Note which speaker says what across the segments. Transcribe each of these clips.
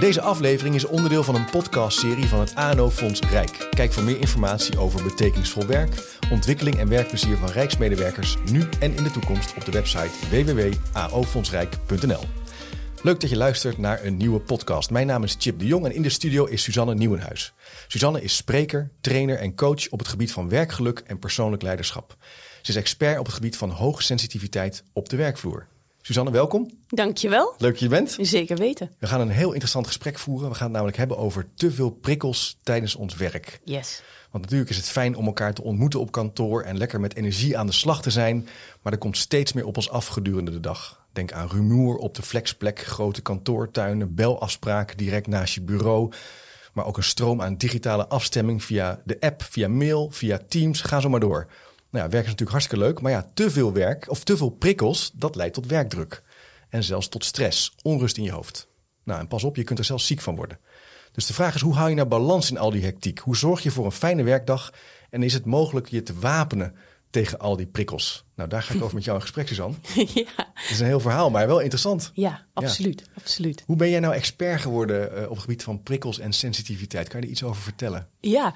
Speaker 1: Deze aflevering is onderdeel van een podcastserie van het ANO Fonds Rijk. Kijk voor meer informatie over betekenisvol werk, ontwikkeling en werkplezier van Rijksmedewerkers nu en in de toekomst op de website www.aofondsrijk.nl. Leuk dat je luistert naar een nieuwe podcast. Mijn naam is Chip de Jong en in de studio is Suzanne Nieuwenhuis. Suzanne is spreker, trainer en coach op het gebied van werkgeluk en persoonlijk leiderschap. Ze is expert op het gebied van hoge sensitiviteit op de werkvloer. Suzanne, welkom.
Speaker 2: Dankjewel.
Speaker 1: Leuk dat je bent.
Speaker 2: Zeker weten.
Speaker 1: We gaan een heel interessant gesprek voeren. We gaan het namelijk hebben over te veel prikkels tijdens ons werk.
Speaker 2: Yes.
Speaker 1: Want natuurlijk is het fijn om elkaar te ontmoeten op kantoor en lekker met energie aan de slag te zijn. Maar er komt steeds meer op ons af gedurende de dag. Denk aan rumoer op de flexplek, grote kantoortuinen, belafspraken direct naast je bureau. Maar ook een stroom aan digitale afstemming via de app, via mail, via Teams. Ga zo maar door. Nou ja, werk is natuurlijk hartstikke leuk, maar ja, te veel werk of te veel prikkels, dat leidt tot werkdruk. En zelfs tot stress, onrust in je hoofd. Nou, en pas op, je kunt er zelfs ziek van worden. Dus de vraag is, hoe hou je nou balans in al die hectiek? Hoe zorg je voor een fijne werkdag? En is het mogelijk je te wapenen tegen al die prikkels? Nou, daar ga ik over met jou in gesprek, Suzanne.
Speaker 2: ja.
Speaker 1: Het is een heel verhaal, maar wel interessant.
Speaker 2: Ja, absoluut. Ja. absoluut.
Speaker 1: Hoe ben jij nou expert geworden uh, op het gebied van prikkels en sensitiviteit? Kan je er iets over vertellen?
Speaker 2: Ja,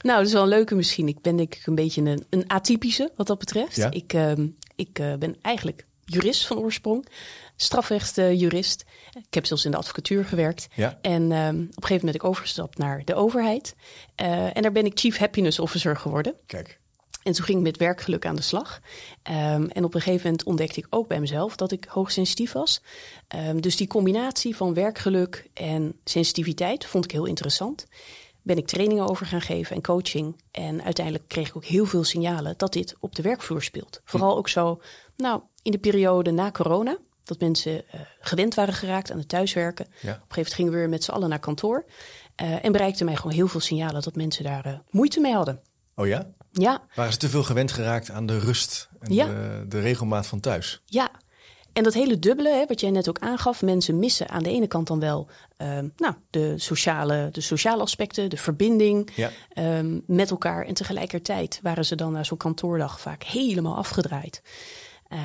Speaker 2: nou, dat is wel een leuke misschien. Ik ben denk ik een beetje een, een atypische wat dat betreft.
Speaker 1: Ja?
Speaker 2: Ik, uh, ik uh, ben eigenlijk jurist van oorsprong, strafrechtjurist. ik heb zelfs in de advocatuur gewerkt.
Speaker 1: Ja.
Speaker 2: En um, op een gegeven moment ben ik overgestapt naar de overheid. en daar ben ik Chief Happiness Officer geworden.
Speaker 1: Kijk.
Speaker 2: En toen ging ik met werkgeluk aan de slag. Um, en op een gegeven moment ontdekte ik ook bij mezelf dat ik hoogsensitief was. Um, dus die combinatie van werkgeluk en sensitiviteit vond ik heel interessant. Ben ik trainingen over gaan geven en coaching. En uiteindelijk kreeg ik ook heel veel signalen dat dit op de werkvloer speelt. Vooral ook zo, nou, in de periode na corona. Dat mensen uh, gewend waren geraakt aan het thuiswerken.
Speaker 1: Ja.
Speaker 2: Op een gegeven moment gingen we weer met z'n allen naar kantoor. Uh, en bereikte mij gewoon heel veel signalen dat mensen daar uh, moeite mee hadden.
Speaker 1: Oh ja?
Speaker 2: Ja.
Speaker 1: Waren ze te veel gewend geraakt aan de rust en
Speaker 2: Ja.
Speaker 1: de, de regelmaat van thuis?
Speaker 2: Ja, en dat hele dubbele, hè, wat jij net ook aangaf, mensen missen aan de ene kant dan wel um, nou, de, sociale, de sociale aspecten, de verbinding
Speaker 1: Ja.
Speaker 2: um, met elkaar. En tegelijkertijd waren ze dan na zo'n kantoordag vaak helemaal afgedraaid.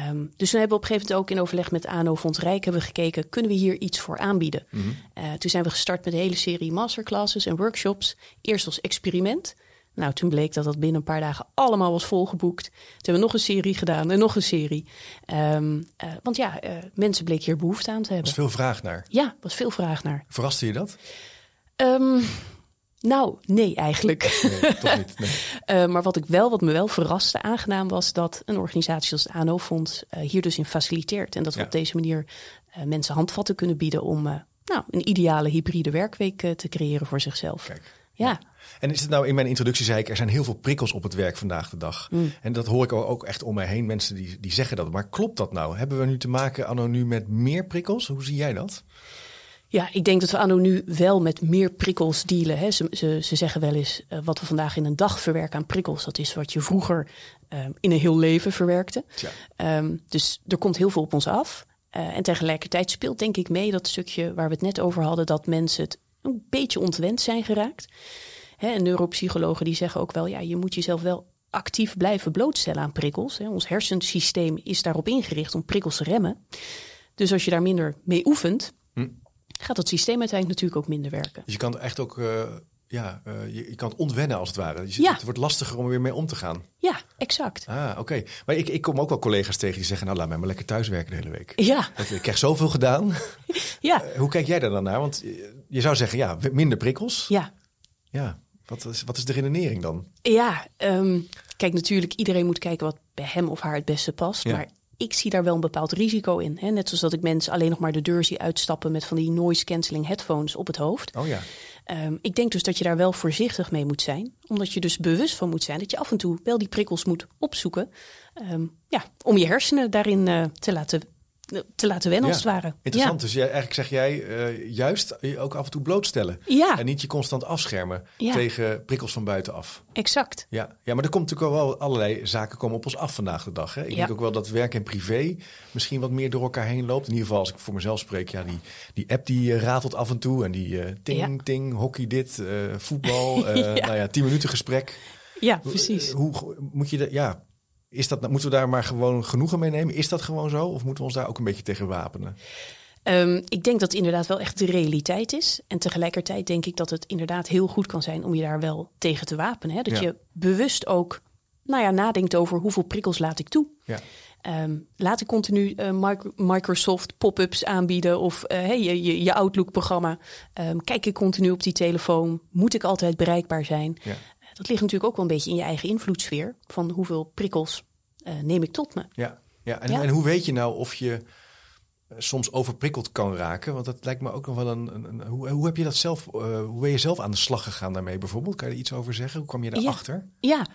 Speaker 2: Um, dus toen hebben we op een gegeven moment ook in overleg met ANO Fonds Rijk hebben we gekeken, kunnen we hier iets voor aanbieden?
Speaker 1: Mhm.
Speaker 2: Uh, toen zijn we gestart met een hele serie masterclasses en workshops. Eerst als experiment. Nou, toen bleek dat dat binnen een paar dagen allemaal was volgeboekt. Toen hebben we nog een serie gedaan en nog een serie. Um, uh, want ja, uh, mensen bleken hier behoefte aan te
Speaker 1: Er
Speaker 2: hebben.
Speaker 1: was veel vraag naar.
Speaker 2: Ja, was veel vraag naar.
Speaker 1: Verraste je dat?
Speaker 2: Um, nou, nee eigenlijk.
Speaker 1: Nee, toch niet. Nee.
Speaker 2: Uh, maar wat ik wel, wat me wel verraste, aangenaam was dat een organisatie als het ANO-fonds hier dus in faciliteert. En dat we
Speaker 1: Ja.
Speaker 2: op deze manier mensen handvatten kunnen bieden om nou, een ideale hybride werkweek te creëren voor zichzelf.
Speaker 1: Kijk.
Speaker 2: Ja.
Speaker 1: En is het nou in mijn introductie zei ik, er zijn heel veel prikkels op het werk vandaag de dag.
Speaker 2: Mm.
Speaker 1: En dat hoor ik ook echt om mij heen, mensen die, die zeggen dat. Maar klopt dat nou? Hebben we nu te maken anno nu met meer prikkels? Hoe zie jij dat?
Speaker 2: Ja, ik denk dat we anno nu wel met meer prikkels dealen. Hè. Ze, ze, ze zeggen wel eens, uh, wat we vandaag in een dag verwerken aan prikkels, dat is wat je vroeger uh, in een heel leven verwerkte. Um, dus er komt heel veel op ons af. Uh, en tegelijkertijd speelt denk ik mee dat stukje waar we het net over hadden, dat mensen het een beetje ontwend zijn geraakt. Hè, en neuropsychologen die zeggen ook wel, ja, je moet jezelf wel actief blijven blootstellen aan prikkels. Hè. Ons hersensysteem is daarop ingericht om prikkels te remmen. Dus als je daar minder mee oefent,
Speaker 1: Hm.
Speaker 2: gaat het systeem uiteindelijk natuurlijk ook minder werken.
Speaker 1: Dus je kan het echt ook, uh, ja, uh, je, je, kan het ontwennen als het ware. Dus
Speaker 2: Ja.
Speaker 1: Het wordt lastiger om er weer mee om te gaan.
Speaker 2: Ja, exact.
Speaker 1: Ah, oké. Maar ik, ik kom ook wel collega's tegen die zeggen, nou laat mij maar lekker thuiswerken de hele week.
Speaker 2: Ja,
Speaker 1: Dat- Ik krijg zoveel gedaan.
Speaker 2: ja,
Speaker 1: Uh, Hoe kijk jij daar dan naar? Want je- je zou zeggen, ja, minder prikkels.
Speaker 2: ja.
Speaker 1: Ja. Wat is, wat is de redenering dan?
Speaker 2: Ja, um, kijk, natuurlijk, iedereen moet kijken wat bij hem of haar het beste past.
Speaker 1: Ja.
Speaker 2: Maar ik zie daar wel een bepaald risico in. Hè? Net zoals dat ik mensen alleen nog maar de deur zie uitstappen met van die noise cancelling headphones op het hoofd.
Speaker 1: Oh ja.
Speaker 2: Um, ik denk dus dat je daar wel voorzichtig mee moet zijn. Omdat je dus bewust van moet zijn dat je af en toe wel die prikkels moet opzoeken. Um, ja, om je hersenen daarin uh, te laten te laten wennen,
Speaker 1: Ja,
Speaker 2: als het ware.
Speaker 1: Interessant. Dus jij, eigenlijk zeg jij uh, juist je ook af en toe blootstellen.
Speaker 2: Ja.
Speaker 1: En niet je constant afschermen tegen prikkels van buitenaf.
Speaker 2: Exact.
Speaker 1: Ja. ja, maar er komt natuurlijk wel allerlei zaken komen op ons af vandaag de dag. Hè? Ik denk ook wel dat werk en privé misschien wat meer door elkaar heen loopt. In ieder geval als ik voor mezelf spreek. Ja, die, die app die uh, ratelt af en toe. En die uh, ting, ting, hockey dit, voetbal.
Speaker 2: Ja.
Speaker 1: Nou ja, tien minuten gesprek.
Speaker 2: Ja, precies.
Speaker 1: Hoe, hoe moet je dat... Ja, is dat, moeten we daar maar gewoon genoegen mee nemen? Is dat gewoon zo? Of moeten we ons daar ook een beetje tegen wapenen?
Speaker 2: Ehm, ik denk dat het inderdaad wel echt de realiteit is. En tegelijkertijd denk ik dat het inderdaad heel goed kan zijn om je daar wel tegen te wapenen. Hè? Dat
Speaker 1: Ja.
Speaker 2: je bewust ook nou ja, nadenkt over hoeveel prikkels laat ik toe.
Speaker 1: Ja.
Speaker 2: Ehm, laat ik continu eh, Mic- Microsoft pop-ups aanbieden of eh, hey, je, je, je Outlook-programma. Ehm, kijk ik continu op die telefoon? Moet ik altijd bereikbaar zijn?
Speaker 1: Ja.
Speaker 2: Dat ligt natuurlijk ook wel een beetje in je eigen invloedssfeer. Van hoeveel prikkels eh, neem ik tot me?
Speaker 1: Ja, ja. En,
Speaker 2: Ja.
Speaker 1: en hoe weet je nou of je eh, soms overprikkeld kan raken? Want dat lijkt me ook nog wel een. een, een- hoe, hoe heb je dat zelf? eh, hoe ben je zelf aan de slag gegaan daarmee bijvoorbeeld? Kan je er iets over zeggen? Hoe kwam je daarachter?
Speaker 2: Ja,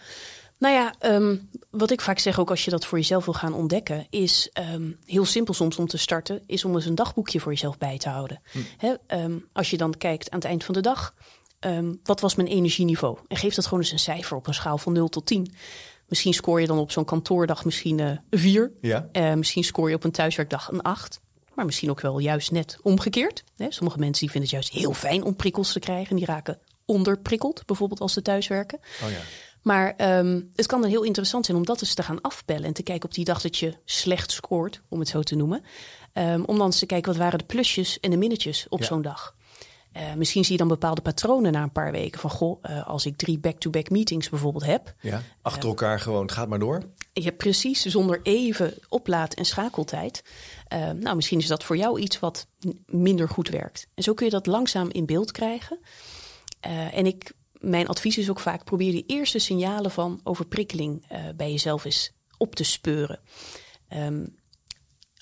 Speaker 2: nou ja, ehm, wat ik vaak zeg ook als je dat voor jezelf wil gaan ontdekken, is ehm, heel simpel soms om te starten, is om eens een dagboekje voor jezelf bij te houden. Hè, ehm, als je dan kijkt aan het eind van de dag, ehm, wat was mijn energieniveau? En geef dat gewoon eens een cijfer op een schaal van 0 tot 10. Misschien scoor je dan op zo'n kantoordag misschien eh, een 4.
Speaker 1: Ja.
Speaker 2: Eh, misschien scoor je op een thuiswerkdag een 8. Maar misschien ook wel juist net omgekeerd. Hè? Sommige mensen die vinden het juist heel fijn om prikkels te krijgen. En die raken onderprikkeld, bijvoorbeeld als ze thuiswerken.
Speaker 1: Oh ja.
Speaker 2: Maar ehm, het kan dan heel interessant zijn om dat eens te gaan afbellen. En te kijken op die dag dat je slecht scoort, om het zo te noemen. Ehm, om dan eens te kijken wat waren de plusjes en de minnetjes op
Speaker 1: Ja.
Speaker 2: zo'n dag. Eh, misschien zie je dan bepaalde patronen na een paar weken. Van goh, eh, als ik drie back-to-back meetings bijvoorbeeld heb.
Speaker 1: ja. Achter elkaar gewoon. Het gaat maar door.
Speaker 2: Je hebt precies zonder even oplaad- en schakeltijd. Eh, nou, misschien is dat voor jou iets wat minder goed werkt. En zo kun je dat langzaam in beeld krijgen. Eh, en ik, mijn advies is ook vaak: probeer die eerste signalen van overprikkeling eh, bij jezelf eens op te speuren. Ehm,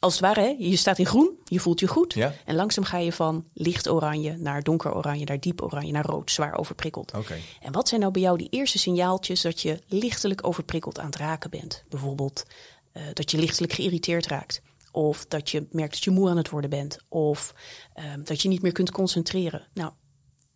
Speaker 2: als het ware, hè, je staat in groen, je voelt je goed.
Speaker 1: Ja.
Speaker 2: En langzaam ga je van licht oranje naar donker oranje, naar diep oranje, naar rood, zwaar overprikkeld.
Speaker 1: Oké.
Speaker 2: En wat zijn nou bij jou die eerste signaaltjes dat je lichtelijk overprikkeld aan het raken bent? Bijvoorbeeld eh, dat je lichtelijk geïrriteerd raakt. Of dat je merkt dat je moe aan het worden bent. Of ehm, dat je niet meer kunt concentreren. Nou,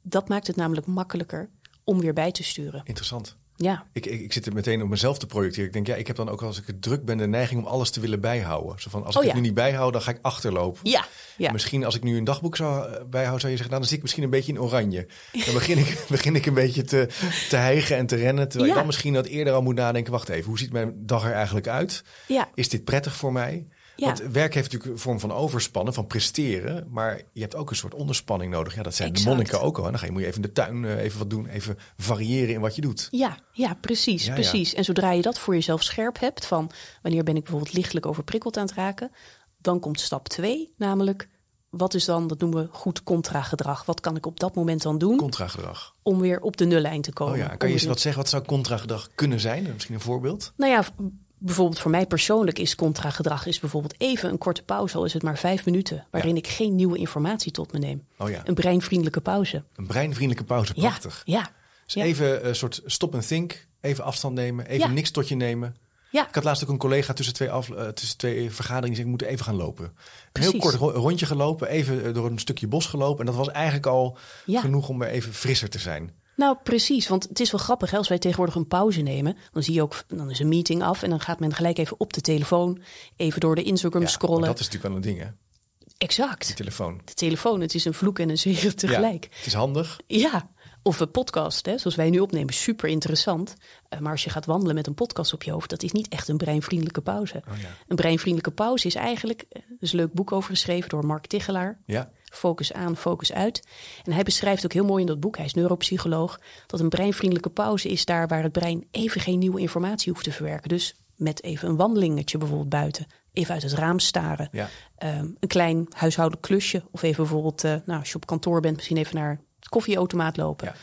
Speaker 2: dat maakt het namelijk makkelijker om weer bij te sturen.
Speaker 1: Interessant.
Speaker 2: Ja,
Speaker 1: Ik, ik, ik zit er meteen op mezelf te projecteren. Ik denk, ja, ik heb dan ook als ik het druk ben de neiging om alles te willen bijhouden. Zo van, als ik
Speaker 2: Oh
Speaker 1: het nu niet bijhoud, dan ga ik achterlopen.
Speaker 2: ja, ja.
Speaker 1: Misschien als ik nu een dagboek zou eh, bijhouden, zou je zeggen, nou, dan zit ik misschien een beetje in oranje. Dan begin ik, begin ik een beetje te, te hijgen en te rennen. Terwijl
Speaker 2: Ja.
Speaker 1: je dan misschien dat eerder al moet nadenken, wacht even, hoe ziet mijn dag er eigenlijk uit?
Speaker 2: ja.
Speaker 1: Is dit prettig voor mij?
Speaker 2: Ja.
Speaker 1: Want werk heeft natuurlijk een vorm van overspannen, van presteren. Maar je hebt ook een soort onderspanning nodig. Ja, dat zijn
Speaker 2: Exact.
Speaker 1: de monniken ook al. En dan ga je, moet je even in de tuin eh, even wat doen. Even variëren in wat je doet.
Speaker 2: Ja, ja, precies,
Speaker 1: Ja, ja.
Speaker 2: precies. En zodra je dat voor jezelf scherp hebt, van wanneer ben ik bijvoorbeeld lichtelijk overprikkeld aan het raken, dan komt stap twee, namelijk wat is dan, dat noemen we goed contragedrag. Wat kan ik op dat moment dan doen
Speaker 1: Contragedrag.
Speaker 2: om weer op de nullijn te komen?
Speaker 1: Oh ja, kan je eens wat zeggen? Wat zou contragedrag kunnen zijn? Misschien een voorbeeld?
Speaker 2: Nou ja, bijvoorbeeld voor mij persoonlijk is contragedrag is bijvoorbeeld even een korte pauze, al is het maar vijf minuten, waarin ik geen nieuwe informatie tot me neem.
Speaker 1: Oh ja,
Speaker 2: Een breinvriendelijke pauze.
Speaker 1: een breinvriendelijke pauze. Prachtig.
Speaker 2: Ja, ja,
Speaker 1: Dus
Speaker 2: Ja.
Speaker 1: even een soort stop and think. Even afstand nemen. Even niks tot je nemen.
Speaker 2: ja.
Speaker 1: Ik had laatst ook een collega tussen twee, af, eh, tussen twee vergaderingen. Die zei, ik moet even gaan lopen. Een heel kort ro- rondje gelopen. Even eh, door een stukje bos gelopen. En dat was eigenlijk al genoeg om weer even frisser te zijn.
Speaker 2: Nou, precies. Want het is wel grappig. Hè? Als wij tegenwoordig een pauze nemen, dan zie je ook, dan is een meeting af en dan gaat men gelijk even op de telefoon, even door de Instagram
Speaker 1: Ja,
Speaker 2: scrollen.
Speaker 1: dat is natuurlijk wel een ding, hè?
Speaker 2: Exact.
Speaker 1: Die telefoon.
Speaker 2: De telefoon, het is een vloek en een zegen tegelijk.
Speaker 1: Ja, het is handig.
Speaker 2: Ja. Of een podcast, hè, zoals wij nu opnemen, super interessant. Eh, maar als je gaat wandelen met een podcast op je hoofd, dat is niet echt een breinvriendelijke pauze.
Speaker 1: Oh ja.
Speaker 2: Een breinvriendelijke pauze is eigenlijk, eh, er is een leuk boek over geschreven door Mark Tichelaar.
Speaker 1: Ja,
Speaker 2: Focus aan, focus uit. En hij beschrijft ook heel mooi in dat boek, hij is neuropsycholoog, dat een breinvriendelijke pauze is daar waar het brein even geen nieuwe informatie hoeft te verwerken. Dus met even een wandelingetje bijvoorbeeld buiten, even uit het raam staren,
Speaker 1: ja.
Speaker 2: Ehm, een klein huishoudelijk klusje of even bijvoorbeeld, eh, nou, als je op kantoor bent, misschien even naar koffieautomaat lopen.
Speaker 1: Ja.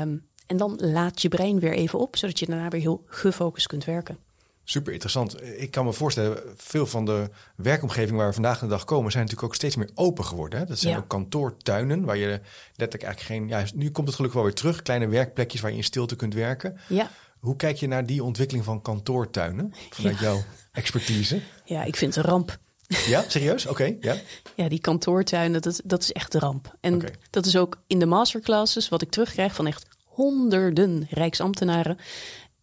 Speaker 2: Ehm, en dan laat je brein weer even op, zodat je daarna weer heel gefocust kunt werken.
Speaker 1: Super interessant. Ik kan me voorstellen, veel van de werkomgevingen waar we vandaag de dag komen, zijn natuurlijk ook steeds meer open geworden. Hè? Dat zijn
Speaker 2: Ja.
Speaker 1: ook kantoortuinen, waar je letterlijk eigenlijk geen. Ja, nu komt het gelukkig wel weer terug. Kleine werkplekjes waar je in stilte kunt werken.
Speaker 2: Ja,
Speaker 1: Hoe kijk je naar die ontwikkeling van kantoortuinen vanuit jouw expertise?
Speaker 2: ja ik vind het een ramp.
Speaker 1: Ja, serieus? Oké, ja.
Speaker 2: Ja, die kantoortuinen, dat, dat is echt de ramp. En dat is ook in de masterclasses, wat ik terugkrijg van echt honderden rijksambtenaren,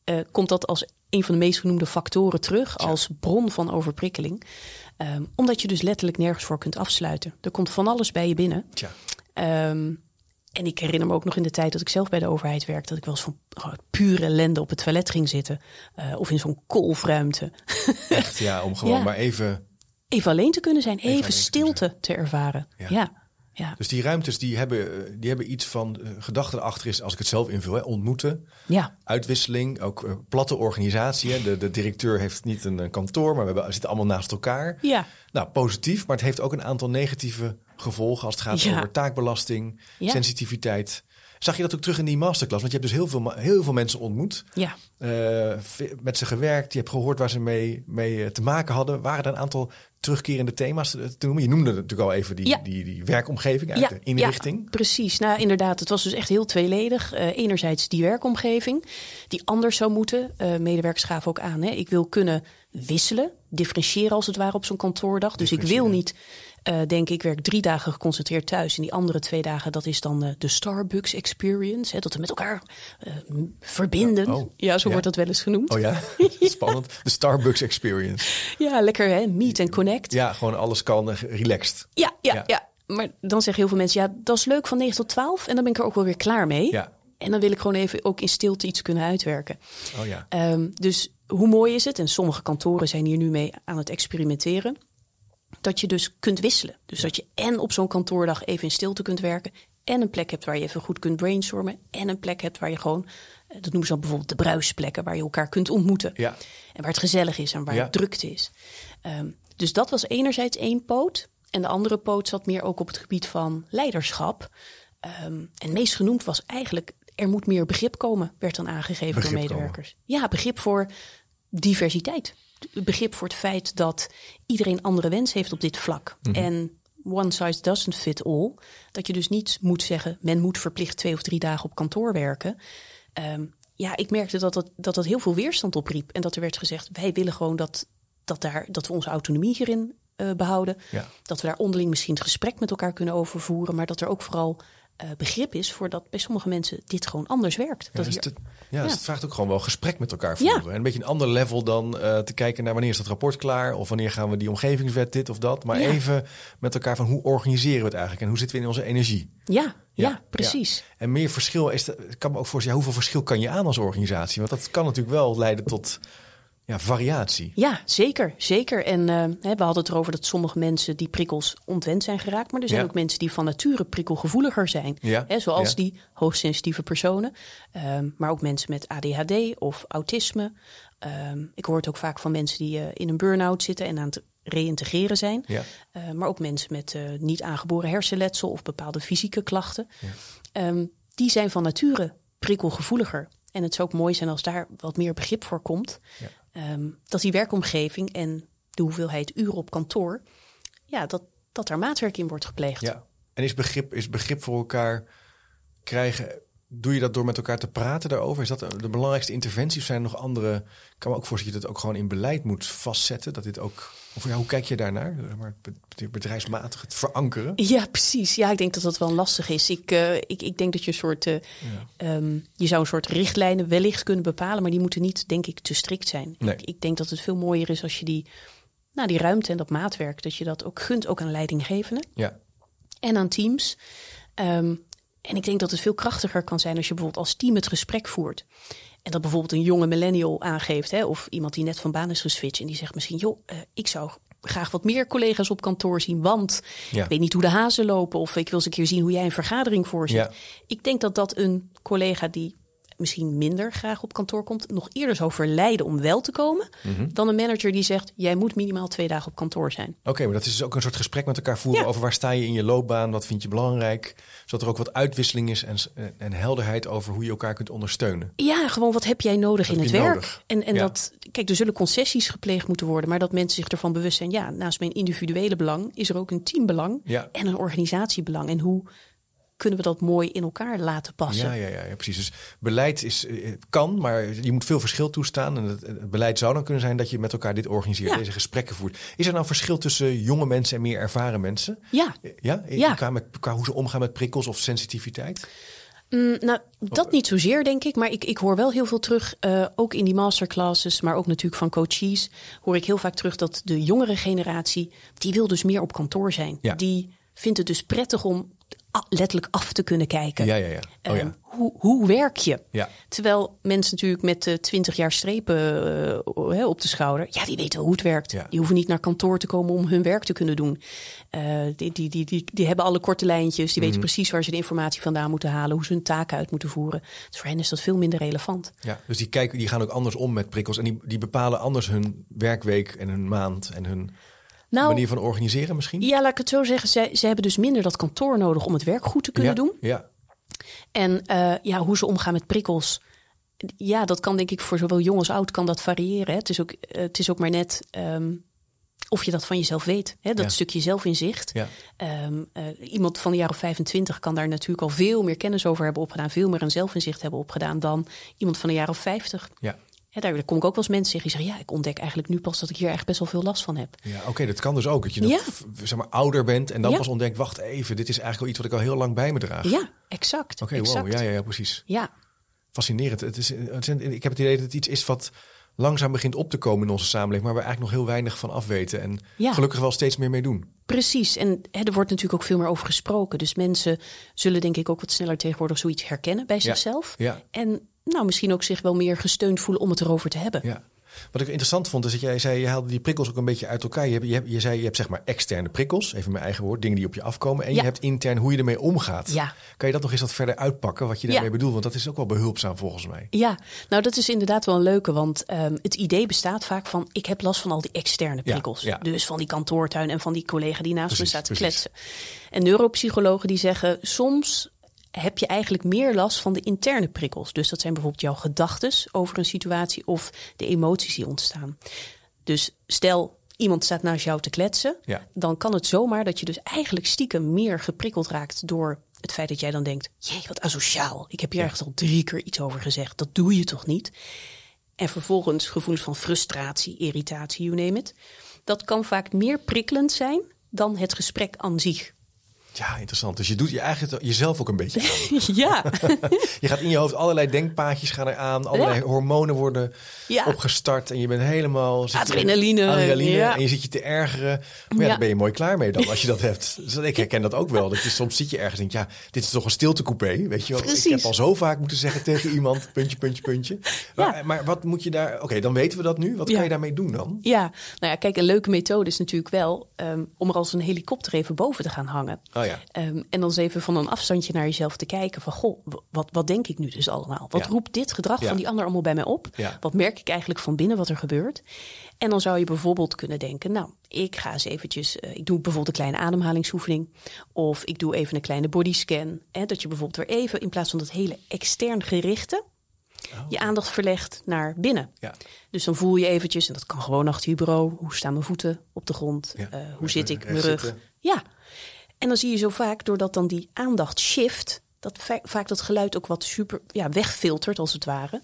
Speaker 2: eh, komt dat als een van de meest genoemde factoren terug als bron van overprikkeling. Ehm, omdat je dus letterlijk nergens voor kunt afsluiten. Er komt van alles bij je binnen.
Speaker 1: Tja,
Speaker 2: Ehm, en ik herinner me ook nog in de tijd dat ik zelf bij de overheid werkte, dat ik wel eens van oh, pure ellende op het toilet ging zitten. eh, of in zo'n kolfruimte.
Speaker 1: echt ja, om gewoon
Speaker 2: Ja.
Speaker 1: maar even
Speaker 2: even alleen te kunnen zijn, even, stilte te, ervaren.
Speaker 1: Ja.
Speaker 2: Ja. ja.
Speaker 1: Dus die ruimtes die hebben, eh, die hebben iets van uh, gedachte erachter is, als ik het zelf invul, hè, ontmoeten,
Speaker 2: Ja.
Speaker 1: uitwisseling, ook uh, platte organisatie. Hè. De, de directeur heeft niet een, een kantoor, maar we, hebben, we zitten allemaal naast elkaar.
Speaker 2: Ja.
Speaker 1: Nou, positief, maar het heeft ook een aantal negatieve gevolgen als het gaat
Speaker 2: Ja.
Speaker 1: over taakbelasting, sensitiviteit. Zag je dat ook terug in die masterclass? Want je hebt dus heel veel, heel veel mensen ontmoet,
Speaker 2: Ja.
Speaker 1: eh, met ze gewerkt, je hebt gehoord waar ze mee, mee eh, te maken hadden. Waren er een aantal terugkerende thema's te noemen? Je noemde natuurlijk al even die,
Speaker 2: Ja.
Speaker 1: die, die werkomgeving, eigenlijk de inrichting.
Speaker 2: Ja, precies. Nou, inderdaad, het was dus echt heel tweeledig. Eh, enerzijds die werkomgeving, die anders zou moeten. Eh, medewerkers gaven ook aan, hè, ik wil kunnen wisselen, differentiëren als het ware op zo'n kantoordag. Dus ik wil niet, eh denk ik, werk drie dagen geconcentreerd thuis. En die andere twee dagen, dat is dan eh, de Starbucks experience. Hè, dat we met elkaar eh, verbinden.
Speaker 1: Oh,
Speaker 2: ja, zo
Speaker 1: ja.
Speaker 2: wordt dat wel eens genoemd.
Speaker 1: Oh ja, spannend. De Starbucks experience.
Speaker 2: Ja, lekker hè, meet and connect.
Speaker 1: Ja, gewoon alles kan, relaxed.
Speaker 2: Ja, ja,
Speaker 1: Ja.
Speaker 2: ja, Maar dan zeggen heel veel mensen, ja, dat is leuk van 9 tot 12. En dan ben ik er ook wel weer klaar mee.
Speaker 1: Ja.
Speaker 2: En dan wil ik gewoon even ook in stilte iets kunnen uitwerken.
Speaker 1: Oh ja.
Speaker 2: Ehm, dus hoe mooi is het? En sommige kantoren zijn hier nu mee aan het experimenteren. Dat je dus kunt wisselen. Dus dat je en op zo'n kantoordag even in stilte kunt werken. En een plek hebt waar je even goed kunt brainstormen. En een plek hebt waar je gewoon, eh, dat noemen ze dan bijvoorbeeld de bruisplekken, waar je elkaar kunt ontmoeten.
Speaker 1: Ja.
Speaker 2: En waar het gezellig is en waar
Speaker 1: Ja.
Speaker 2: het drukte is. Ehm, dus dat was enerzijds één poot. En de andere poot zat meer ook op het gebied van leiderschap. Ehm, en meest genoemd was eigenlijk, er moet meer begrip komen, werd dan aangegeven
Speaker 1: Begrip
Speaker 2: door
Speaker 1: komen.
Speaker 2: medewerkers. Ja, begrip voor diversiteit. Begrip voor het feit dat iedereen andere wens heeft op dit vlak.
Speaker 1: Mhm.
Speaker 2: En one size doesn't fit all. Dat je dus niet moet zeggen, men moet verplicht twee of drie dagen op kantoor werken. Ehm, ja, ik merkte dat dat, dat dat heel veel weerstand opriep. En dat er werd gezegd, wij willen gewoon dat, dat, daar, dat we onze autonomie hierin eh, behouden.
Speaker 1: Ja.
Speaker 2: Dat we daar onderling misschien het gesprek met elkaar kunnen overvoeren. Maar dat er ook vooral eh, begrip is voor dat bij sommige mensen dit gewoon anders werkt.
Speaker 1: Ja,
Speaker 2: dat
Speaker 1: dus,
Speaker 2: hier-
Speaker 1: het, ja, dus het vraagt ook gewoon wel gesprek met elkaar
Speaker 2: Ja.
Speaker 1: voeren. En een beetje een ander level dan eh, te kijken naar wanneer is dat rapport klaar... of wanneer gaan we die omgevingswet dit of dat. Maar even met elkaar van hoe organiseren we het eigenlijk... en hoe zitten we in onze energie.
Speaker 2: ja, ja, precies.
Speaker 1: En meer verschil is... de- Ik kan me ook voorstellen, hoeveel verschil kan je aan als organisatie? Want dat kan natuurlijk wel leiden tot ja, variatie.
Speaker 2: Ja, zeker. zeker. En eh, we hadden het erover dat sommige mensen die prikkels ontwend zijn geraakt. Maar er zijn
Speaker 1: Ja.
Speaker 2: ook mensen die van nature prikkelgevoeliger zijn.
Speaker 1: Ja,
Speaker 2: Hè, zoals
Speaker 1: ja.
Speaker 2: die hoogsensitieve personen. Ehm, maar ook mensen met ADHD of autisme. Ehm, ik hoor het ook vaak van mensen die eh, in een burn-out zitten en aan het reïntegreren zijn.
Speaker 1: Ja.
Speaker 2: Eh, maar ook mensen met eh, niet aangeboren hersenletsel of bepaalde fysieke klachten. Ehm, die zijn van nature prikkelgevoeliger. En het zou ook mooi zijn als daar wat meer begrip voor komt.
Speaker 1: Ja.
Speaker 2: Ehm, dat die werkomgeving en de hoeveelheid uren op kantoor, ja, dat, dat daar maatwerk in wordt gepleegd.
Speaker 1: Ja. En is begrip, is begrip voor elkaar krijgen... Doe je dat door met elkaar te praten daarover? Is dat de belangrijkste interventie? Of zijn er nog andere... Ik kan me ook voorstellen dat je dat ook gewoon in beleid moet vastzetten. Dat dit ook... Of ja, hoe kijk je daarnaar? Maar bedrijfsmatig het verankeren.
Speaker 2: Ja, precies. Ja, ik denk dat dat wel lastig is. Ik, eh, ik, ik denk dat je een soort. eh, ehm, je zou een soort richtlijnen wellicht kunnen bepalen, maar die moeten niet, denk ik, te strikt zijn.
Speaker 1: Nee.
Speaker 2: Ik, ik denk dat het veel mooier is als je die, nou, die ruimte en dat maatwerk, dat je dat ook gunt, ook aan leidinggevenden
Speaker 1: Ja,
Speaker 2: en aan teams. Ehm, en ik denk dat het veel krachtiger kan zijn als je bijvoorbeeld als team het gesprek voert. En dat bijvoorbeeld een jonge millennial aangeeft, hè, of iemand die net van baan is geswitcht en die zegt misschien, joh, eh, ik zou graag wat meer collega's op kantoor zien, want
Speaker 1: Ja.
Speaker 2: ik weet niet hoe de hazen lopen of ik wil eens een keer zien hoe jij een vergadering voorzit.
Speaker 1: Ja.
Speaker 2: Ik denk dat dat een collega die misschien minder graag op kantoor komt, nog eerder zou verleiden om wel te komen,
Speaker 1: Mhm.
Speaker 2: dan een manager die zegt, jij moet minimaal twee dagen op kantoor zijn.
Speaker 1: oké, maar dat is dus ook een soort gesprek met elkaar voeren
Speaker 2: Ja.
Speaker 1: over waar sta je in je loopbaan, wat vind je belangrijk, zodat er ook wat uitwisseling is en, en helderheid over hoe je elkaar kunt ondersteunen.
Speaker 2: Ja, gewoon wat heb jij nodig in het werk?
Speaker 1: nodig?
Speaker 2: En, en
Speaker 1: Ja.
Speaker 2: dat, kijk, er zullen concessies gepleegd moeten worden, maar dat mensen zich ervan bewust zijn, ja, naast mijn individuele belang is er ook een teambelang
Speaker 1: Ja.
Speaker 2: en een organisatiebelang. En hoe kunnen we dat mooi in elkaar laten passen?
Speaker 1: Ja, ja, ja, ja, precies. Dus beleid is, eh, kan, maar je moet veel verschil toestaan. En het, het beleid zou dan kunnen zijn dat je met elkaar dit organiseert,
Speaker 2: Ja.
Speaker 1: deze gesprekken voert. Is er nou verschil tussen jonge mensen en meer ervaren mensen?
Speaker 2: Ja.
Speaker 1: Ja,
Speaker 2: Ja.
Speaker 1: Qua, met, qua hoe ze omgaan met prikkels of sensitiviteit?
Speaker 2: Mm, nou, dat niet zozeer, denk ik. Maar ik, ik hoor wel heel veel terug, eh, ook in die masterclasses, maar ook natuurlijk van coaches, hoor ik heel vaak terug dat de jongere generatie, die wil dus meer op kantoor zijn.
Speaker 1: Ja.
Speaker 2: Die vindt het dus prettig om letterlijk af te kunnen kijken.
Speaker 1: Ja, ja, ja. Oh, ja.
Speaker 2: Ehm, hoe, hoe werk je?
Speaker 1: Ja.
Speaker 2: Terwijl mensen natuurlijk met uh, 20 jaar strepen uh, op de schouder, ja, die weten hoe het werkt.
Speaker 1: Ja.
Speaker 2: Die hoeven niet naar kantoor te komen om hun werk te kunnen doen. Uh, die, die, die, die, die hebben alle korte lijntjes, die weten precies waar ze de informatie vandaan moeten halen, hoe ze hun taken uit moeten voeren. Dus voor hen is dat veel minder relevant.
Speaker 1: Ja, dus die, kijken, die gaan ook anders om met prikkels en die, die bepalen anders hun werkweek en hun maand en hun
Speaker 2: Nou,
Speaker 1: manier van organiseren misschien?
Speaker 2: ja, laat ik het zo zeggen. Ze, ze hebben dus minder dat kantoor nodig om het werk goed te kunnen
Speaker 1: ja.
Speaker 2: doen.
Speaker 1: Ja,
Speaker 2: En eh, ja, hoe ze omgaan met prikkels. Ja, dat kan denk ik voor zowel jong als oud kan dat variëren. Hè. Het, is ook, eh, het is ook maar net ehm, of je dat van jezelf weet. Hè. Dat
Speaker 1: Ja.
Speaker 2: stukje zelfinzicht.
Speaker 1: ja.
Speaker 2: Ehm, eh, iemand van de jaar of 25 kan daar natuurlijk al veel meer kennis over hebben opgedaan. Veel meer een zelfinzicht hebben opgedaan dan iemand van de jaar of 50.
Speaker 1: ja.
Speaker 2: Daar, kom ik ook wel eens mensen tegen die zeggen... ja, ik ontdek eigenlijk nu pas dat ik hier echt best wel veel last van heb.
Speaker 1: Ja, oké, dat kan dus ook. Dat je nog
Speaker 2: Ja.
Speaker 1: zeg maar, ouder bent en dan
Speaker 2: Ja.
Speaker 1: pas ontdekt, wacht even, dit is eigenlijk wel iets wat ik al heel lang bij me draag.
Speaker 2: Ja, exact.
Speaker 1: Oké,
Speaker 2: exact.
Speaker 1: wow, ja, ja, ja, precies.
Speaker 2: Ja,
Speaker 1: Fascinerend. Het is, het is- ik heb het idee dat het iets is wat langzaam begint op te komen in onze samenleving, maar we eigenlijk nog heel weinig van afweten en
Speaker 2: Ja.
Speaker 1: gelukkig wel steeds meer mee doen.
Speaker 2: Precies, en hè, er wordt natuurlijk ook veel meer over gesproken. Dus mensen zullen denk ik ook wat sneller tegenwoordig zoiets herkennen bij zichzelf.
Speaker 1: Ja.
Speaker 2: En nou, misschien ook zich wel meer gesteund voelen om het erover te hebben.
Speaker 1: Ja. Wat ik interessant vond, is dat jij zei, je haalde die prikkels ook een beetje uit elkaar. Je, hebt, je, hebt, je zei, je hebt zeg maar externe prikkels, even mijn eigen woord, dingen die op je afkomen. En
Speaker 2: Ja.
Speaker 1: je hebt intern hoe je ermee omgaat.
Speaker 2: Ja.
Speaker 1: Kan je dat nog eens wat verder uitpakken, wat je daarmee
Speaker 2: Ja.
Speaker 1: bedoelt? Want dat is ook wel behulpzaam volgens mij.
Speaker 2: Ja, nou dat is inderdaad wel een leuke, want ehm, het idee bestaat vaak van ik heb last van al die externe prikkels. Dus van die kantoortuin en van die collega die naast me staat te
Speaker 1: precies.
Speaker 2: kletsen. En neuropsychologen die zeggen soms heb je eigenlijk meer last van de interne prikkels. Dus dat zijn bijvoorbeeld jouw gedachten over een situatie of de emoties die ontstaan. Dus stel iemand staat naast jou te kletsen,
Speaker 1: Ja.
Speaker 2: dan kan het zomaar dat je dus eigenlijk stiekem meer geprikkeld raakt door het feit dat jij dan denkt: jee, wat asociaal. Ik heb hier echt al drie keer iets over gezegd. Dat doe je toch niet? En vervolgens gevoelens van frustratie, irritatie, you name it. Dat kan vaak meer prikkelend zijn dan het gesprek aan zich.
Speaker 1: Ja, interessant. Dus je doet je eigenlijk jezelf ook een beetje aan.
Speaker 2: ja,
Speaker 1: Je gaat in je hoofd allerlei denkpaadjes gaan eraan. Allerlei
Speaker 2: Ja.
Speaker 1: hormonen worden
Speaker 2: Ja.
Speaker 1: opgestart. En je bent helemaal...
Speaker 2: Adrenaline,
Speaker 1: Adrenaline.
Speaker 2: ja.
Speaker 1: En je zit je te ergeren. Maar ja, daar ben je mooi klaar mee dan als je dat hebt. Dus ik herken dat ook wel. Dat je soms zit je ergens en denkt, ja, dit is toch een stiltecoupé. Weet je wel? Ik heb al zo vaak moeten zeggen tegen iemand, puntje, puntje, puntje. Maar, wat moet je daar... Oké, dan weten we dat nu. Wat kan je daarmee doen dan?
Speaker 2: ja. Nou ja, kijk, een leuke methode is natuurlijk wel ehm, om er als een helikopter even boven te gaan hangen.
Speaker 1: Oh ja.
Speaker 2: Ehm, en dan eens even van een afstandje naar jezelf te kijken van, goh, wat, wat denk ik nu dus allemaal? Wat
Speaker 1: Ja.
Speaker 2: roept dit gedrag
Speaker 1: Ja.
Speaker 2: van die ander allemaal bij mij op? Wat merk ik eigenlijk van binnen wat er gebeurt? En dan zou je bijvoorbeeld kunnen denken, nou, ik ga eens eventjes, eh, ik doe bijvoorbeeld een kleine ademhalingsoefening. Of ik doe even een kleine bodyscan. Hè, dat je bijvoorbeeld weer even, in plaats van dat hele extern gerichte, je aandacht verlegt naar binnen.
Speaker 1: Oh. Ja.
Speaker 2: Dus dan voel je eventjes, en dat kan gewoon achter je bureau, hoe staan mijn voeten op de grond?
Speaker 1: Ja.
Speaker 2: Eh, hoe zit ik, mijn
Speaker 1: recht
Speaker 2: rug?
Speaker 1: zitten.
Speaker 2: Ja. En dan zie je zo vaak, doordat dan die aandacht shift, dat va- vaak dat geluid ook wat super ja, wegfiltert, als het ware.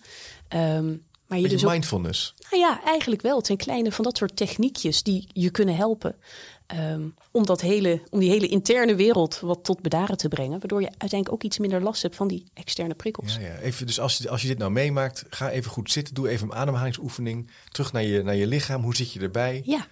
Speaker 2: Ehm, maar je dus ook,
Speaker 1: mindfulness.
Speaker 2: nou ja, eigenlijk wel. Het zijn kleine van dat soort techniekjes die je kunnen helpen. ehm, om, dat hele, om die hele interne wereld wat tot bedaren te brengen. Waardoor je uiteindelijk ook iets minder last hebt van die externe prikkels.
Speaker 1: Ja, ja. Even, dus als je, als je dit nou meemaakt, ga even goed zitten. Doe even een ademhalingsoefening. Terug naar je, naar je lichaam. Hoe zit je erbij?
Speaker 2: Ja,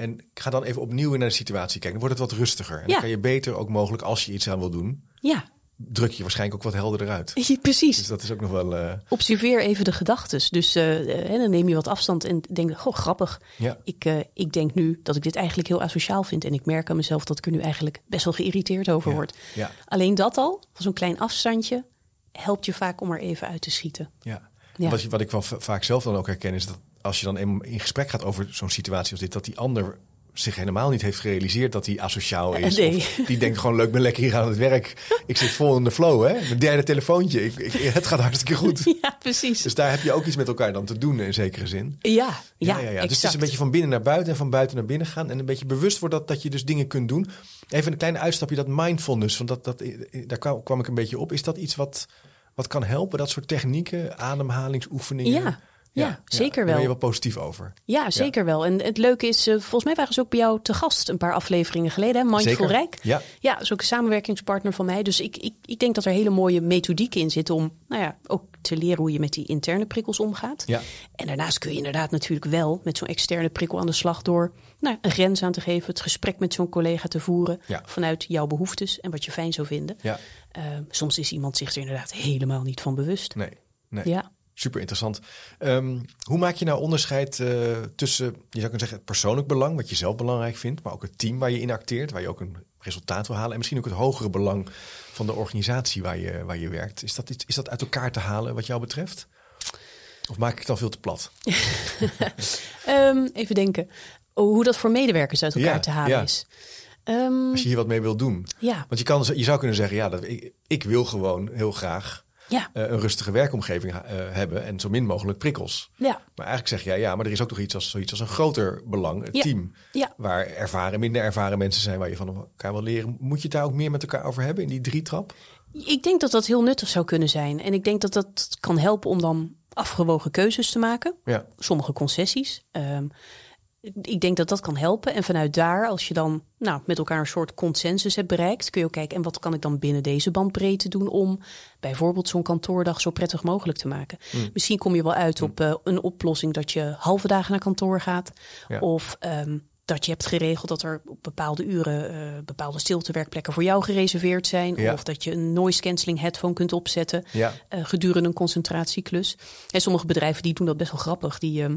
Speaker 1: En ga dan even opnieuw naar de situatie kijken. Dan wordt het wat rustiger. En dan
Speaker 2: Ja.
Speaker 1: kan je beter ook mogelijk, als je iets aan wil doen,
Speaker 2: ja.
Speaker 1: druk je waarschijnlijk ook wat helderder uit.
Speaker 2: precies.
Speaker 1: Dus dat is ook nog wel. eh,
Speaker 2: Observeer even de gedachten. Dus eh, eh, dan neem je wat afstand en denk, goh, grappig.
Speaker 1: Ja.
Speaker 2: Ik, ik denk nu dat ik dit eigenlijk heel asociaal vind. En ik merk aan mezelf dat ik er nu eigenlijk best wel geïrriteerd over word.
Speaker 1: ja.
Speaker 2: Alleen dat al, van zo'n klein afstandje, helpt je vaak om er even uit te schieten.
Speaker 1: ja. Wat, wat ik wel va- vaak zelf dan ook herken, is dat als je dan eenmaal in gesprek gaat over zo'n situatie als dit, dat die ander zich helemaal niet heeft gerealiseerd dat hij asociaal is.
Speaker 2: Nee.
Speaker 1: Of die denkt gewoon leuk, ben lekker hier aan het werk. Ik zit vol in de flow, hè? Mijn derde telefoontje. Ik, ik, het gaat hartstikke goed.
Speaker 2: Ja, precies.
Speaker 1: Dus daar heb je ook iets met elkaar dan te doen in zekere zin.
Speaker 2: ja, ja,
Speaker 1: Ja, ja, ja. Dus het is een beetje van binnen naar buiten en van buiten naar binnen gaan. En een beetje bewust worden dat, dat je dus dingen kunt doen. Even een kleine uitstapje, dat mindfulness. Want dat, dat, daar kwam, kwam ik een beetje op. Is dat iets wat, wat kan helpen? Dat soort technieken, ademhalingsoefeningen?
Speaker 2: Ja, ja, zeker
Speaker 1: Daar ben
Speaker 2: wel.
Speaker 1: je wel positief over.
Speaker 2: Ja, zeker wel. En het leuke is, eh, volgens mij waren ze ook bij jou te gast een paar afleveringen geleden. Hè? Mindful. Rijk.
Speaker 1: Ja.
Speaker 2: ja, is ook een samenwerkingspartner van mij. Dus ik, ik, ik denk dat er hele mooie methodieken in zitten om nou ja, ook te leren hoe je met die interne prikkels omgaat.
Speaker 1: Ja.
Speaker 2: En daarnaast kun je inderdaad natuurlijk wel met zo'n externe prikkel aan de slag door nou, een grens aan te geven, het gesprek met zo'n collega te voeren
Speaker 1: Ja.
Speaker 2: vanuit jouw behoeftes en wat je fijn zou vinden.
Speaker 1: Ja,
Speaker 2: Eh, soms is iemand zich er inderdaad helemaal niet van bewust.
Speaker 1: nee. nee.
Speaker 2: Ja.
Speaker 1: Super interessant. Ehm, hoe maak je nou onderscheid eh, tussen, je zou kunnen zeggen, het persoonlijk belang, wat je zelf belangrijk vindt, maar ook het team waar je in acteert, waar je ook een resultaat wil halen, en misschien ook het hogere belang van de organisatie waar je, waar je werkt. Is dat, iets, is dat uit elkaar te halen wat jou betreft? Of maak ik het al veel te plat?
Speaker 2: Ehm, even denken hoe dat voor medewerkers uit elkaar
Speaker 1: Ja,
Speaker 2: te halen
Speaker 1: ja.
Speaker 2: is. Ehm,
Speaker 1: Als je hier wat mee wil doen.
Speaker 2: ja,
Speaker 1: Want je, kan, je zou kunnen zeggen, ja, dat, ik, ik wil gewoon heel graag
Speaker 2: ja,
Speaker 1: eh, een rustige werkomgeving eh, hebben en zo min mogelijk prikkels.
Speaker 2: ja,
Speaker 1: Maar eigenlijk zeg jij, ja, maar er is ook nog iets als, zoiets als een groter belang, het
Speaker 2: Ja.
Speaker 1: team.
Speaker 2: ja.
Speaker 1: Waar ervaren, minder ervaren mensen zijn waar je van elkaar wil leren. Moet je het daar ook meer met elkaar over hebben in die drie trap?
Speaker 2: Ik denk dat dat heel nuttig zou kunnen zijn. En ik denk dat dat kan helpen om dan afgewogen keuzes te maken.
Speaker 1: Ja,
Speaker 2: Sommige concessies. Ehm, ik denk dat dat kan helpen. En vanuit daar, als je dan nou, met elkaar een soort consensus hebt bereikt, kun je ook kijken, en wat kan ik dan binnen deze bandbreedte doen om bijvoorbeeld zo'n kantoordag zo prettig mogelijk te maken. Misschien kom je wel uit op eh, een oplossing dat je halve dagen naar kantoor gaat.
Speaker 1: Ja.
Speaker 2: Of ehm, dat je hebt geregeld dat er op bepaalde uren eh, bepaalde stiltewerkplekken voor jou gereserveerd zijn.
Speaker 1: Ja.
Speaker 2: Of dat je een noise cancelling headphone kunt opzetten
Speaker 1: ja,
Speaker 2: eh, gedurende een concentratieklus. En sommige bedrijven die doen dat best wel grappig. Die, ehm,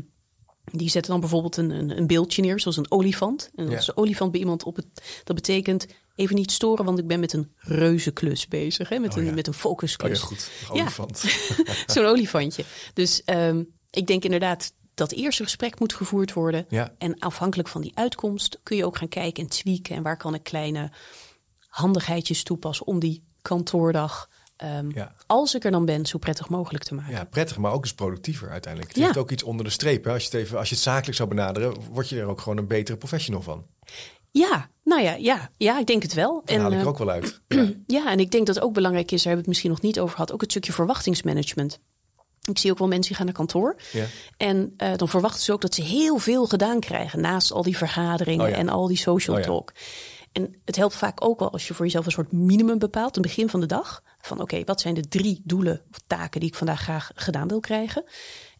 Speaker 2: die zetten dan bijvoorbeeld een, een, een beeldje neer, zoals een olifant. En
Speaker 1: Ja.
Speaker 2: als de olifant bij iemand op het... Dat betekent even niet storen, want ik ben met een reuzenklus bezig. Hè? Met,
Speaker 1: Oh
Speaker 2: een,
Speaker 1: ja.
Speaker 2: met een
Speaker 1: oh,
Speaker 2: focusklus.
Speaker 1: ja goed.
Speaker 2: Ja.
Speaker 1: Olifant.
Speaker 2: Zo'n olifantje. Dus ehm, ik denk inderdaad dat eerste gesprek moet gevoerd worden.
Speaker 1: Ja.
Speaker 2: En afhankelijk van die uitkomst kun je ook gaan kijken en tweaken. En waar kan ik kleine handigheidjes toepassen om die kantoordag... ehm,
Speaker 1: Ja.
Speaker 2: als ik er dan ben, zo prettig mogelijk te maken.
Speaker 1: Ja, prettig, maar ook eens productiever uiteindelijk. Het
Speaker 2: Ja.
Speaker 1: heeft ook iets onder de streep. Hè? Als, je het even, als je het zakelijk zou benaderen, word je er ook gewoon een betere professional van.
Speaker 2: Ja, nou ja, ja, ja ik denk het wel.
Speaker 1: Dat haal ik
Speaker 2: eh,
Speaker 1: er ook wel uit. Ja.
Speaker 2: ja, en ik denk dat ook belangrijk is, daar hebben we het misschien nog niet over gehad, ook het stukje verwachtingsmanagement. Ik zie ook wel mensen die gaan naar kantoor.
Speaker 1: Ja.
Speaker 2: En eh, dan verwachten ze ook dat ze heel veel gedaan krijgen naast al die vergaderingen
Speaker 1: Oh ja.
Speaker 2: en al die social
Speaker 1: Oh ja.
Speaker 2: talk. En het helpt vaak ook wel als je voor jezelf een soort minimum bepaalt, het begin van de dag. Van oké, wat zijn de drie doelen of taken die ik vandaag graag gedaan wil krijgen?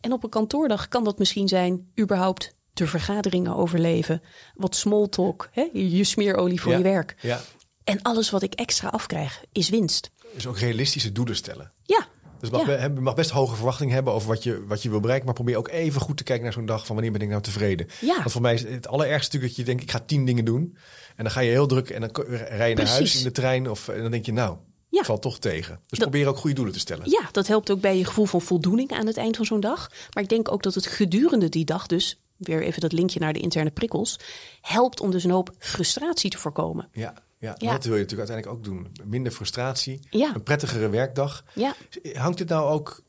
Speaker 2: En op een kantoordag kan dat misschien zijn überhaupt de vergaderingen overleven, wat small talk, hè? je smeerolie voor
Speaker 1: Ja.
Speaker 2: je werk.
Speaker 1: ja,
Speaker 2: En alles wat ik extra afkrijg is winst.
Speaker 1: dus ook realistische doelen stellen.
Speaker 2: Ja,
Speaker 1: Dus je mag,
Speaker 2: Ja.
Speaker 1: be- mag best hoge verwachtingen hebben over wat je, wat je wil bereiken. Maar probeer ook even goed te kijken naar zo'n dag van wanneer ben ik nou tevreden.
Speaker 2: Ja.
Speaker 1: Want voor mij is het allerergste natuurlijk dat je denkt, ik ga tien dingen doen. En dan ga je heel druk en dan rij je naar huis in de trein. Of, en dan denk je, nou,
Speaker 2: Ja.
Speaker 1: valt toch tegen. Dus
Speaker 2: Dat-
Speaker 1: probeer ook goede doelen te stellen.
Speaker 2: ja, dat helpt ook bij je gevoel van voldoening aan het eind van zo'n dag. Maar ik denk ook dat het gedurende die dag dus, weer even dat linkje naar de interne prikkels, helpt om dus een hoop frustratie te voorkomen.
Speaker 1: Ja, ja,
Speaker 2: Ja.
Speaker 1: dat wil je natuurlijk uiteindelijk ook doen. Minder frustratie,
Speaker 2: Ja.
Speaker 1: een prettigere werkdag.
Speaker 2: Ja,
Speaker 1: Hangt het nou ook,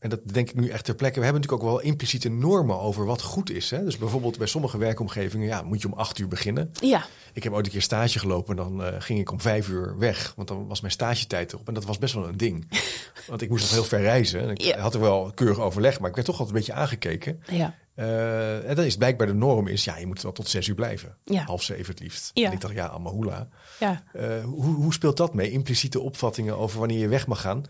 Speaker 1: en dat denk ik nu echt ter plekke, we hebben natuurlijk ook wel impliciete normen over wat goed is. Hè? Dus bijvoorbeeld bij sommige werkomgevingen ja, moet je om acht uur beginnen.
Speaker 2: ja,
Speaker 1: Ik heb ooit een keer stage gelopen en dan eh, ging ik om vijf uur weg. Want dan was mijn stagetijd erop. En dat was best wel een ding. want ik moest nog heel ver reizen. En ik
Speaker 2: Ja.
Speaker 1: had er wel keurig overleg, maar ik werd toch altijd een beetje aangekeken.
Speaker 2: ja.
Speaker 1: Eh, en dan is blijkbaar de norm is, ja, je moet wel tot zes uur blijven.
Speaker 2: Ja.
Speaker 1: Half zeven het liefst.
Speaker 2: Ja.
Speaker 1: En ik dacht, ja, Amahula.
Speaker 2: Ja,
Speaker 1: Eh, hoe, hoe speelt dat mee? Impliciete opvattingen over wanneer je weg mag gaan?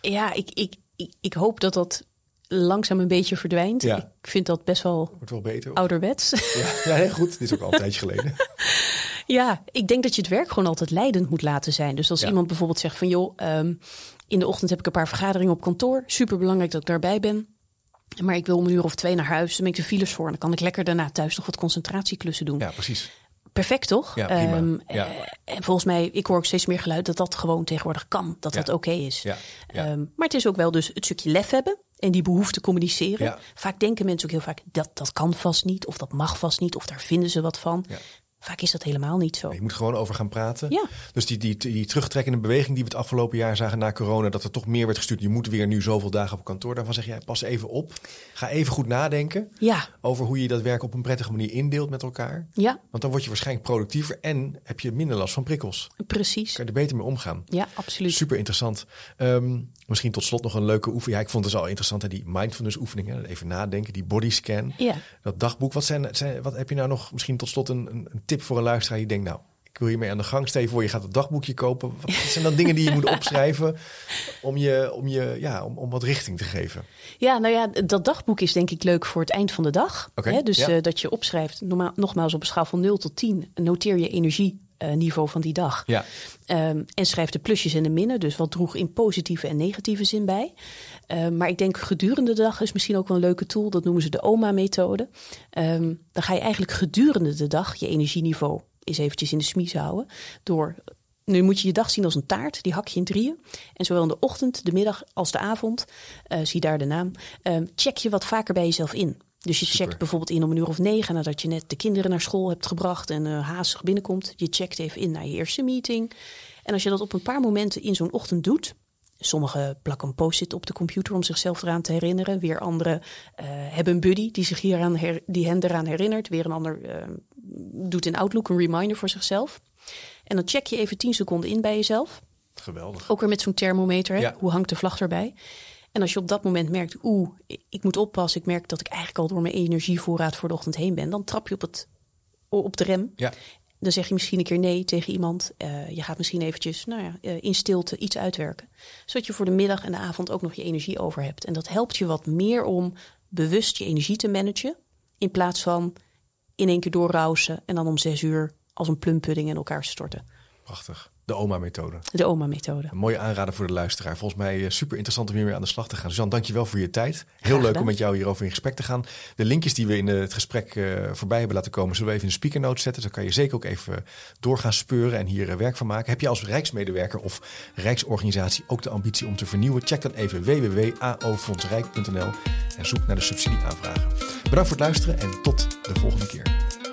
Speaker 2: ja ik, ik, ik, ik hoop dat dat langzaam een beetje verdwijnt.
Speaker 1: Ja.
Speaker 2: Ik vind dat best wel
Speaker 1: Wordt wel beter.
Speaker 2: ouderwets.
Speaker 1: Ja, goed. Dit is ook al een tijdje geleden.
Speaker 2: Ja, ik denk dat je het werk gewoon altijd leidend moet laten zijn. Dus als
Speaker 1: Ja.
Speaker 2: iemand bijvoorbeeld zegt van joh, ehm, in de ochtend heb ik een paar vergaderingen op kantoor. Super belangrijk dat ik daarbij ben. Maar ik wil om een uur of twee naar huis. Dan ben ik de files voor. En dan kan ik lekker daarna thuis nog wat concentratieklussen doen.
Speaker 1: Ja, precies.
Speaker 2: Perfect toch?
Speaker 1: Ja, prima.
Speaker 2: Ehm,
Speaker 1: Ja.
Speaker 2: eh, en volgens mij, ik hoor ook steeds meer geluid dat dat gewoon tegenwoordig kan. Dat
Speaker 1: Ja.
Speaker 2: dat oké is.
Speaker 1: Ja.
Speaker 2: Ehm, maar het is ook wel dus het stukje lef hebben. En die behoefte communiceren. Vaak denken mensen ook heel vaak dat dat kan vast niet. Of dat mag vast niet. Of daar vinden ze wat van. Vaak is dat helemaal niet zo.
Speaker 1: Je moet gewoon over gaan praten.
Speaker 2: Ja.
Speaker 1: Dus die, die, die terugtrekkende beweging die we het afgelopen jaar zagen na corona, dat er toch meer werd gestuurd. Je moet weer nu zoveel dagen op kantoor. Daarvan zeg jij, pas even op. Ga even goed nadenken
Speaker 2: Ja,
Speaker 1: over hoe je dat werk op een prettige manier indeelt met elkaar.
Speaker 2: ja,
Speaker 1: Want dan word je waarschijnlijk productiever en heb je minder last van prikkels.
Speaker 2: precies.
Speaker 1: Kan je er beter mee omgaan.
Speaker 2: Ja, absoluut.
Speaker 1: Super interessant. Ehm, misschien tot slot nog een leuke oefening. Ja, ik vond het dus al interessant, hè, die mindfulness oefeningen. Even nadenken, die bodyscan.
Speaker 2: Ja.
Speaker 1: Dat dagboek. Wat, zijn, zijn, wat heb je nou nog misschien tot slot een, een, een tip voor een luisteraar die denkt, nou, ik wil hiermee aan de gang. Stel je voor, je gaat een dagboekje kopen. Wat zijn dan dingen die je moet opschrijven om, je, om, je, ja, om, om wat richting te geven?
Speaker 2: Ja, nou ja, dat dagboek is denk ik leuk voor het eind van de dag. Hè, dus
Speaker 1: ja.
Speaker 2: eh, dat je opschrijft, normaal, nogmaals op een schaal van 0 tot 10, noteer je energieniveau van die dag.
Speaker 1: Ja,
Speaker 2: Ehm, en schrijf de plusjes en de minnen, dus wat droeg in positieve en negatieve zin bij. Ehm, maar ik denk gedurende de dag is misschien ook wel een leuke tool. Dat noemen ze de OMA-methode. Ehm, dan ga je eigenlijk gedurende de dag je energieniveau eens eventjes in de smies houden. Door, nu moet je je dag zien als een taart, die hak je in drieën. En zowel in de ochtend, de middag als de avond, eh, zie daar de naam, check je wat vaker bij jezelf in. Dus je
Speaker 1: Super.
Speaker 2: checkt bijvoorbeeld in om een uur of negen nadat je net de kinderen naar school hebt gebracht en eh haastig binnenkomt. Je checkt even in naar je eerste meeting. En als je dat op een paar momenten in zo'n ochtend doet. Sommigen plakken een post-it op de computer om zichzelf eraan te herinneren. Weer anderen eh, hebben een buddy die, zich hieraan her, die hen eraan herinnert. Weer een ander eh, doet in Outlook een reminder voor zichzelf. En dan check je even 10 seconden in bij jezelf.
Speaker 1: geweldig.
Speaker 2: Ook weer met zo'n thermometer.
Speaker 1: Ja.
Speaker 2: Hoe hangt de vlag erbij? En als je op dat moment merkt, oeh, ik moet oppassen. Ik merk dat ik eigenlijk al door mijn energievoorraad voor de ochtend heen ben. Dan trap je op, het, op de rem.
Speaker 1: Ja,
Speaker 2: Dan zeg je misschien een keer nee tegen iemand. Eh, je gaat misschien eventjes nou ja, eh, in stilte iets uitwerken. Zodat je voor de middag en de avond ook nog je energie over hebt. En dat helpt je wat meer om bewust je energie te managen. In plaats van in één keer doorrausen en dan om zes uur als een plumpudding in elkaar storten.
Speaker 1: prachtig. De oma-methode.
Speaker 2: De oma-methode.
Speaker 1: Een mooie aanrader voor de luisteraar. Volgens mij eh, super interessant om hiermee aan de slag te gaan. Suzanne, dankjewel voor je tijd. Heel leuk om met jou hierover in gesprek te gaan. De linkjes die we in eh, het gesprek eh, voorbij hebben laten komen, zullen we even in de speaker notes zetten. Dus dan kan je zeker ook even door gaan speuren en hier eh, werk van maken. Heb je als Rijksmedewerker of Rijksorganisatie ook de ambitie om te vernieuwen? Check dan even www.aofondsrijk.nl en zoek naar de subsidieaanvragen. Bedankt voor het luisteren en tot de volgende keer.